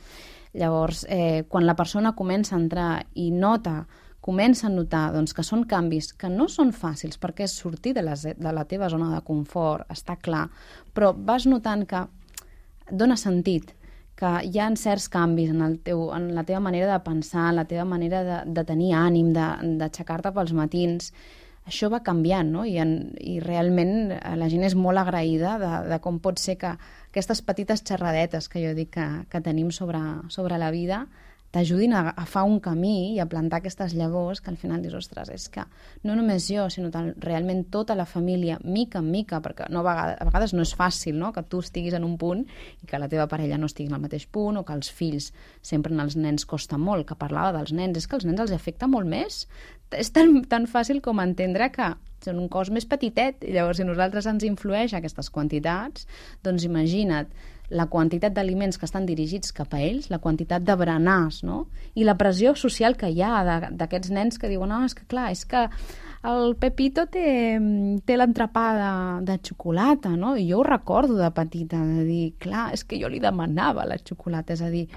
F: Llavors, eh, quan la persona comença a entrar i nota comença a notar doncs, que són canvis que no són fàcils perquè és sortir de la, de la teva zona de confort, està clar, però vas notant que dona sentit, que hi ha certs canvis en, el teu, en la teva manera de pensar, en la teva manera de, de tenir ànim, d'aixecar-te pels matins, això va canviant, no? I, en, i realment eh, la gent és molt agraïda de, de com pot ser que aquestes petites xerradetes que jo dic que, que tenim sobre, sobre la vida t'ajudin a agafar un camí i a plantar aquestes llavors que al final dius, ostres, és que no només jo, sinó tal, realment tota la família, mica en mica, perquè no, a, vegades, a vegades no és fàcil no? que tu estiguis en un punt i que la teva parella no estigui en el mateix punt o que els fills, sempre en els nens costa molt, que parlava dels nens, és que els nens els afecta molt més. És tan, tan fàcil com entendre que són un cos més petitet i llavors si nosaltres ens influeix aquestes quantitats, doncs imagina't, la quantitat d'aliments que estan dirigits cap a ells, la quantitat de berenars, no? I la pressió social que hi ha d'aquests nens que diuen, no, és que clar, és que el Pepito té, té l'entrepà de, de xocolata, no? I jo ho recordo de petita, de dir, clar, és que jo li demanava la xocolata, és a dir,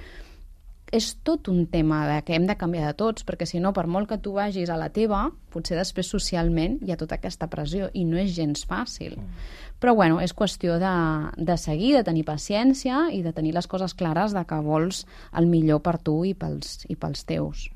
F: és tot un tema de que hem de canviar de tots, perquè si no, per molt que tu vagis a la teva, potser després socialment hi ha tota aquesta pressió i no és gens fàcil. Mm. Però bueno, és qüestió de, de seguir, de tenir paciència i de tenir les coses clares de que vols el millor per tu i pels, i pels teus.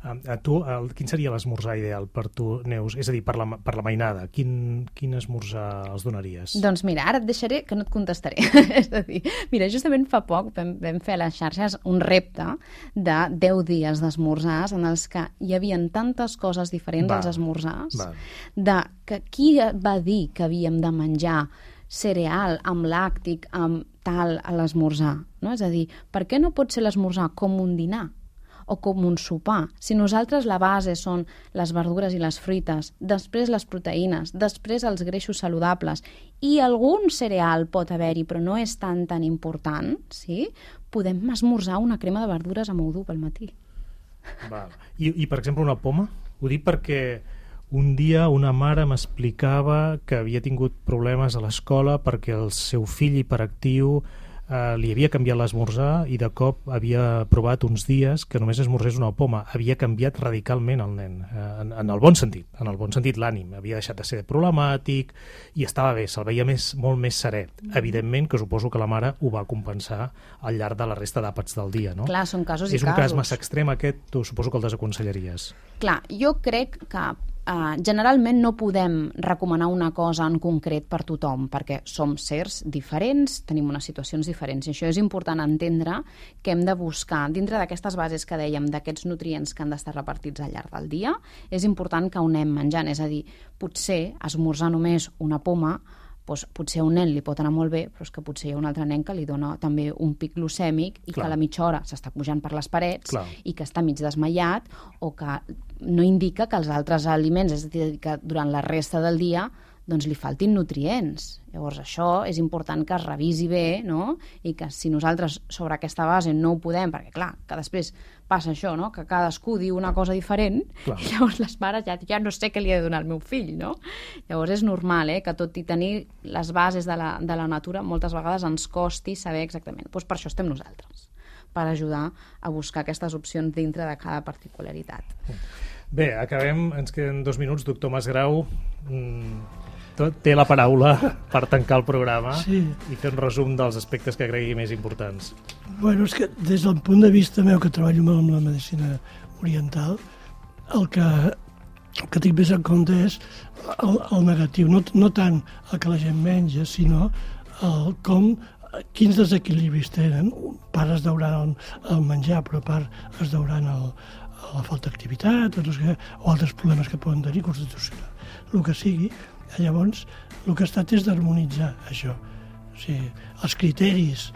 B: A, tu, el, quin seria l'esmorzar ideal per tu, Neus? És a dir, per la, per la mainada, quin, quin esmorzar els donaries?
F: Doncs mira, ara et deixaré que no et contestaré. (laughs) és a dir, mira, justament fa poc vam, vam fer a les xarxes un repte de 10 dies d'esmorzars en els que hi havia tantes coses diferents va, als esmorzars, va. de que qui va dir que havíem de menjar cereal amb làctic, amb tal a l'esmorzar, no? És a dir, per què no pot ser l'esmorzar com un dinar? O com un sopar. Si nosaltres la base són les verdures i les fruites, després les proteïnes, després els greixos saludables i algun cereal pot haver-hi, però no és tan tan important, sí? podem esmorzar una crema de verdures amb ou pel matí.
B: Val. I, I, per exemple, una poma? Ho dic perquè un dia una mare m'explicava que havia tingut problemes a l'escola perquè el seu fill hiperactiu eh, li havia canviat l'esmorzar i de cop havia provat uns dies que només esmorzés una poma. Havia canviat radicalment el nen, eh, en, en el bon sentit, en el bon sentit l'ànim. Havia deixat de ser problemàtic i estava bé, se'l veia més, molt més serè. Mm. Evidentment que suposo que la mare ho va compensar al llarg de la resta d'àpats del dia, no?
F: Clar, són casos
B: És
F: i
B: un
F: casos.
B: cas massa extrem aquest, tu suposo que el desaconsellaries.
F: Clar, jo crec que Uh, generalment no podem recomanar una cosa en concret per tothom, perquè som sers diferents, tenim unes situacions diferents, i això és important entendre que hem de buscar, dintre d'aquestes bases que dèiem, d'aquests nutrients que han d'estar repartits al llarg del dia, és important que ho anem menjant, és a dir, potser esmorzar només una poma doncs potser a un nen li pot anar molt bé, però és que potser hi ha un altre nen que li dona també un pic glucèmic i Clar. que a la mitja hora s'està pujant per les parets
B: Clar.
F: i que està mig desmaiat o que no indica que els altres aliments, és a dir, que durant la resta del dia doncs li faltin nutrients. Llavors això és important que es revisi bé no? i que si nosaltres sobre aquesta base no ho podem, perquè clar, que després passa això, no? que cadascú diu una cosa diferent clar. i (laughs) llavors les mares ja, ja no sé què li he de donar al meu fill. No? Llavors és normal eh, que tot i tenir les bases de la, de la natura moltes vegades ens costi saber exactament. Doncs per això estem nosaltres per ajudar a buscar aquestes opcions dintre de cada particularitat.
B: Bé, acabem, ens queden dos minuts. Doctor Masgrau, mm, té la paraula (laughs) per tancar el programa
E: sí.
B: i fer un resum dels aspectes que cregui més importants.
E: Bueno, és que des del punt de vista meu, que treballo molt amb la medicina oriental, el que, el que tinc més en compte és el, el negatiu, no, no tant el que la gent menja, sinó el com quins desequilibris tenen. Part es deuran el, el menjar, però part es deuran el, la falta d'activitat o, o altres problemes que poden tenir constitucional, el que sigui, Llavors, el que ha estat és d'harmonitzar això. O sigui, els criteris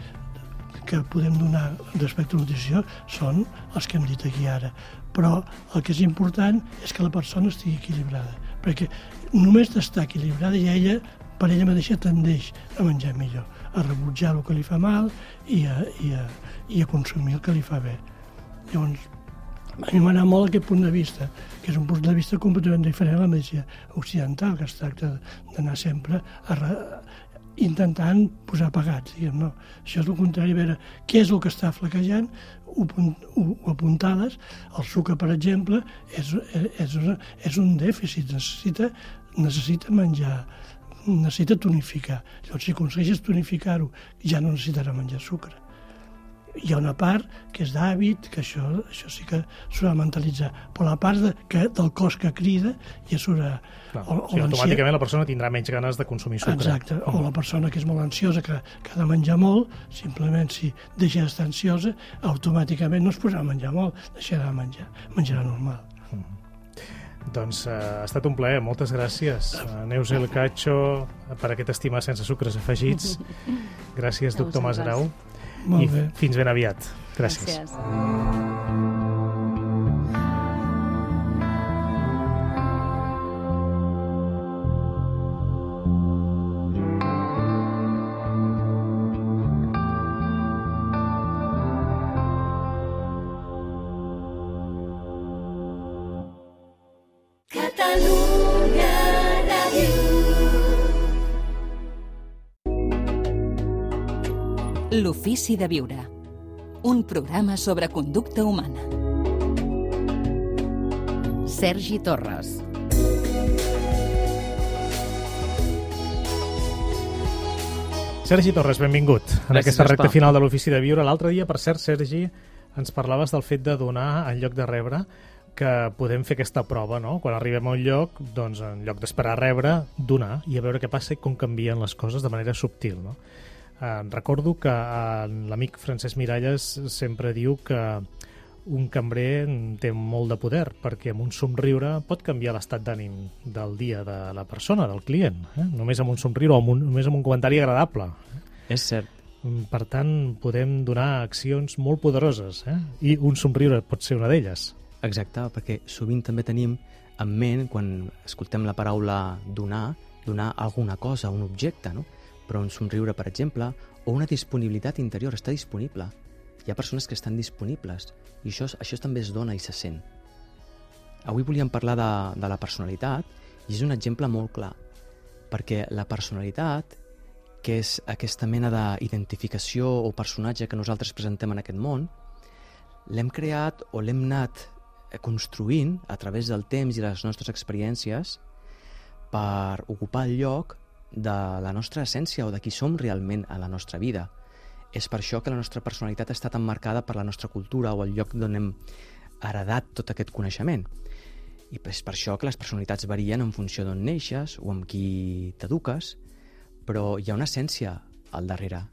E: que podem donar respecte a nutrició són els que hem dit aquí ara. Però el que és important és que la persona estigui equilibrada, perquè només d'estar equilibrada ja ella, per ella mateixa, tendeix a menjar millor, a rebutjar el que li fa mal i a, i a, i a consumir el que li fa bé. Llavors, m'agrada molt aquest punt de vista, que és un punt de vista completament diferent a la medicina occidental, que es tracta d'anar sempre a, intentant posar pagats, diguem, no. Això és el contrari, a veure què és el que està flaquejant, ho, ho, apuntades, el sucre, per exemple, és, és, és un dèficit, necessita, necessita menjar, necessita tonificar. Llavors, si aconsegueixes tonificar-ho, ja no necessitarà menjar sucre hi ha una part que és d'hàbit, que això, això sí que s'ha de mentalitzar, però la part de, que, del cos que crida ja s'haurà...
B: O, o sí, automàticament la persona tindrà menys ganes de consumir sucre.
E: Exacte, o la persona que és molt ansiosa, que, que ha de menjar molt, simplement si deixa d'estar ansiosa, automàticament no es posarà a menjar molt, deixarà de menjar, menjarà normal. Mm
B: -hmm. Doncs uh, ha estat un plaer, moltes gràcies. Uh, Neus El Cacho, per aquest estimar sense sucres afegits. (laughs) Gràcies, doctor Masgrau.
E: Molt bé.
B: I fins ben aviat. Gràcies. Gràcies.
A: L'ofici de viure. Un programa sobre conducta humana.
C: Sergi Torres.
B: Sergi Torres, benvingut en Gràcies, aquesta recta final de l'Ofici de Viure. L'altre dia, per cert, Sergi, ens parlaves del fet de donar en lloc de rebre, que podem fer aquesta prova, no? Quan arribem a un lloc, doncs en lloc d'esperar rebre, donar i a veure què passa i com canvien les coses de manera subtil, no? Eh, recordo que eh, l'amic Francesc Miralles sempre diu que un cambrer té molt de poder perquè amb un somriure pot canviar l'estat d'ànim del dia de la persona, del client, eh? només amb un somriure o amb un, només amb un comentari agradable.
G: És cert.
B: Mm, per tant, podem donar accions molt poderoses eh? i un somriure pot ser una d'elles.
G: Exacte, perquè sovint també tenim en ment, quan escoltem la paraula donar, donar alguna cosa, un objecte, no? Però un somriure, per exemple, o una disponibilitat interior, està disponible. Hi ha persones que estan disponibles i això, això també es dona i se sent. Avui volíem parlar de, de la personalitat i és un exemple molt clar, perquè la personalitat, que és aquesta mena d'identificació o personatge que nosaltres presentem en aquest món, l'hem creat o l'hem anat construint a través del temps i les nostres experiències per ocupar el lloc de la nostra essència o de qui som realment a la nostra vida. És per això que la nostra personalitat ha estat emmarcada per la nostra cultura o el lloc d'on hem heredat tot aquest coneixement. I és per això que les personalitats varien en funció d'on neixes o amb qui t'eduques, però hi ha una essència al darrere.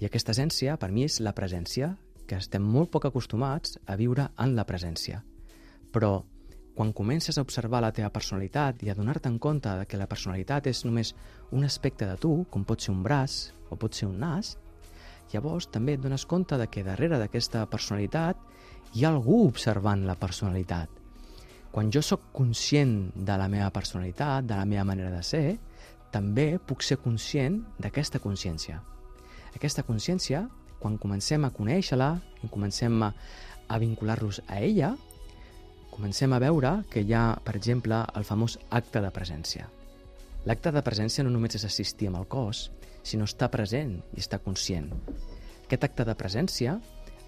G: I aquesta essència, per mi, és la presència, que estem molt poc acostumats a viure en la presència. Però quan comences a observar la teva personalitat i a donar-te en compte que la personalitat és només un aspecte de tu, com pot ser un braç o pot ser un nas, llavors també et dones compte de que darrere d'aquesta personalitat hi ha algú observant la personalitat. Quan jo sóc conscient de la meva personalitat, de la meva manera de ser, també puc ser conscient d'aquesta consciència. Aquesta consciència, quan comencem a conèixer-la i comencem a, a vincular-los a ella, comencem a veure que hi ha, per exemple, el famós acte de presència. L'acte de presència no només és assistir amb el cos, sinó estar present i estar conscient. Aquest acte de presència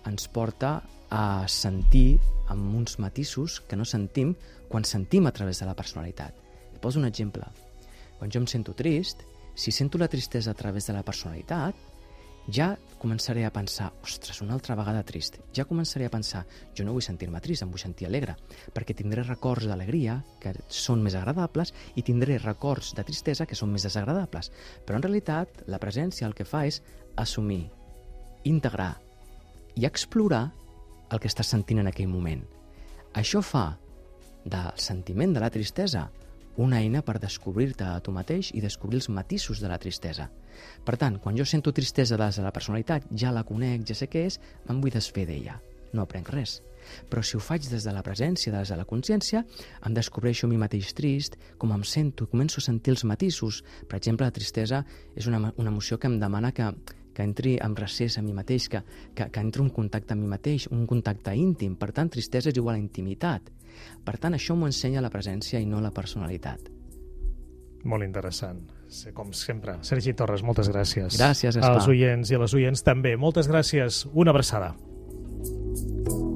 G: ens porta a sentir amb uns matisos que no sentim quan sentim a través de la personalitat. Et poso un exemple. Quan jo em sento trist, si sento la tristesa a través de la personalitat, ja començaré a pensar, ostres, una altra vegada trist. Ja començaré a pensar, jo no vull sentir-me trist, em vull sentir alegre, perquè tindré records d'alegria que són més agradables i tindré records de tristesa que són més desagradables. Però en realitat la presència el que fa és assumir, integrar i explorar el que estàs sentint en aquell moment. Això fa del sentiment de la tristesa una eina per descobrir-te a tu mateix i descobrir els matisos de la tristesa. Per tant, quan jo sento tristesa des de la personalitat, ja la conec, ja sé què és, me'n vull desfer d'ella. No aprenc res. Però si ho faig des de la presència, des de la consciència, em descobreixo mi mateix trist, com em sento, començo a sentir els matisos. Per exemple, la tristesa és una, una emoció que em demana que, que entri en recés a mi mateix, que, que, que entri un contacte amb mi mateix, un contacte íntim. Per tant, tristesa és igual a intimitat. Per tant, això m'ho ensenya la presència i no la personalitat.
B: Molt interessant. Com sempre, Sergi Torres, moltes gràcies.
G: Gràcies, Espa.
B: Als oients i a les oients també. Moltes gràcies. Una abraçada. thank you